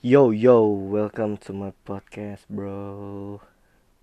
Yo, yo, welcome to my podcast, bro.